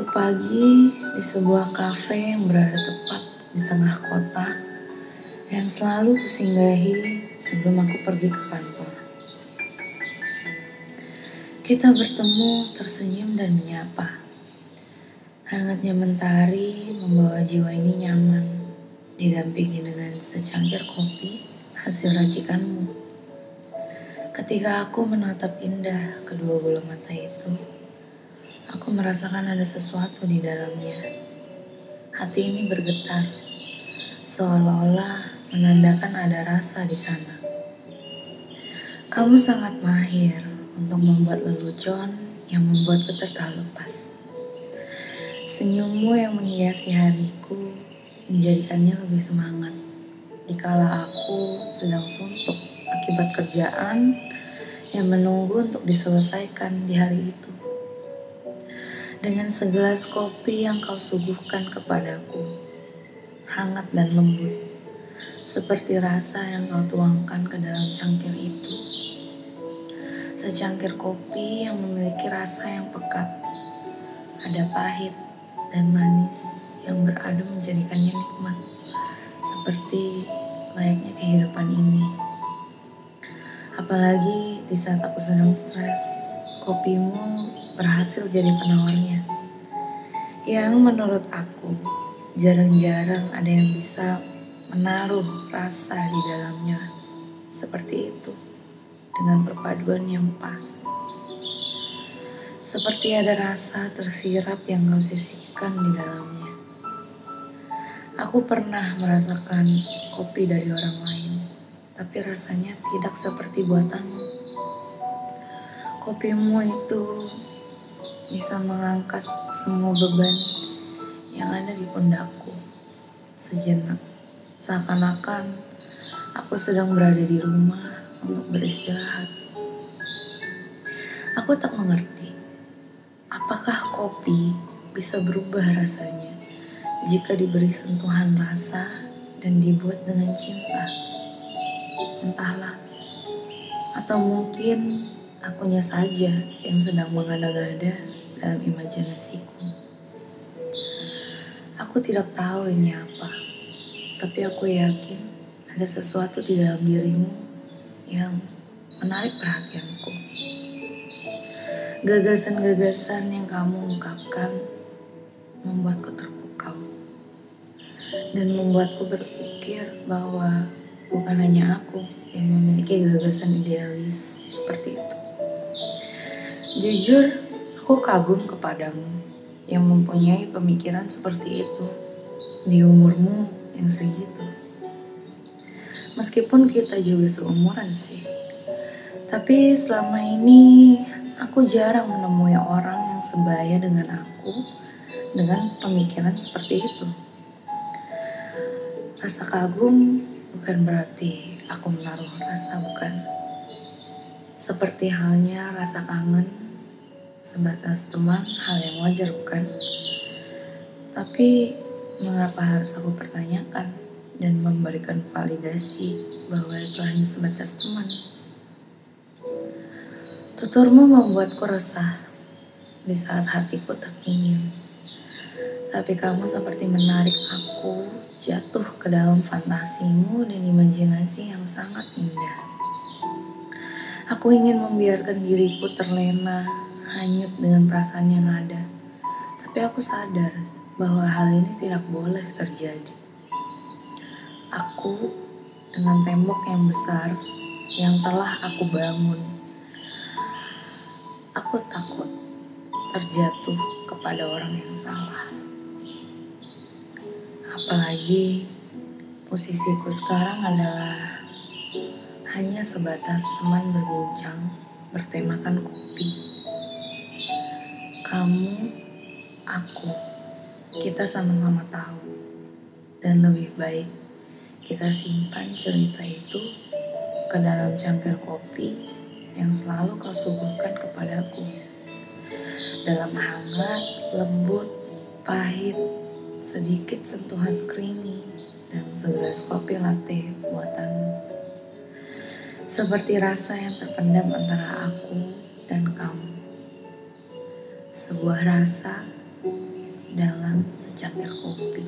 pagi di sebuah kafe yang berada tepat di tengah kota yang selalu kusinggahi sebelum aku pergi ke kantor. Kita bertemu, tersenyum dan menyapa. Hangatnya mentari membawa jiwa ini nyaman, didampingi dengan secangkir kopi hasil racikanmu. Ketika aku menatap indah kedua bola mata itu, Aku merasakan ada sesuatu di dalamnya. Hati ini bergetar, seolah-olah menandakan ada rasa di sana. Kamu sangat mahir untuk membuat lelucon yang membuatku tertawa lepas. Senyummu yang menghiasi hariku menjadikannya lebih semangat. Dikala aku sedang suntuk akibat kerjaan yang menunggu untuk diselesaikan di hari itu dengan segelas kopi yang kau suguhkan kepadaku, hangat dan lembut, seperti rasa yang kau tuangkan ke dalam cangkir itu. Secangkir kopi yang memiliki rasa yang pekat, ada pahit dan manis yang beradu menjadikannya nikmat, seperti layaknya kehidupan ini. Apalagi di saat aku sedang stres, kopimu berhasil jadi penawarnya. Yang menurut aku jarang-jarang ada yang bisa menaruh rasa di dalamnya seperti itu dengan perpaduan yang pas. Seperti ada rasa tersirat yang kau sisipkan di dalamnya. Aku pernah merasakan kopi dari orang lain, tapi rasanya tidak seperti buatanmu. Kopimu itu bisa mengangkat semua beban yang ada di pundakku sejenak. Seakan-akan aku sedang berada di rumah untuk beristirahat. Aku tak mengerti apakah kopi bisa berubah rasanya jika diberi sentuhan rasa dan dibuat dengan cinta. Entahlah, atau mungkin akunya saja yang sedang mengada-gada dalam imajinasiku. Aku tidak tahu ini apa, tapi aku yakin ada sesuatu di dalam dirimu yang menarik perhatianku. Gagasan-gagasan yang kamu ungkapkan membuatku terpukau dan membuatku berpikir bahwa bukan hanya aku yang memiliki gagasan idealis seperti itu. Jujur, Aku kagum kepadamu yang mempunyai pemikiran seperti itu di umurmu yang segitu. Meskipun kita juga seumuran sih. Tapi selama ini aku jarang menemui orang yang sebaya dengan aku dengan pemikiran seperti itu. Rasa kagum bukan berarti aku menaruh rasa bukan. Seperti halnya rasa kangen sebatas teman hal yang wajar bukan? Tapi mengapa harus aku pertanyakan dan memberikan validasi bahwa itu hanya sebatas teman? Tuturmu membuatku resah di saat hatiku tak ingin. Tapi kamu seperti menarik aku jatuh ke dalam fantasimu dan imajinasi yang sangat indah. Aku ingin membiarkan diriku terlena hanyut dengan perasaan yang ada. Tapi aku sadar bahwa hal ini tidak boleh terjadi. Aku dengan tembok yang besar yang telah aku bangun. Aku takut terjatuh kepada orang yang salah. Apalagi posisiku sekarang adalah hanya sebatas teman berbincang bertemakan kopi kamu, aku, kita sama-sama tahu. Dan lebih baik kita simpan cerita itu ke dalam cangkir kopi yang selalu kau suguhkan kepadaku. Dalam hangat, lembut, pahit, sedikit sentuhan creamy, dan segelas kopi latte buatanmu. Seperti rasa yang terpendam antara aku dan kamu sebuah rasa dalam secangkir kopi.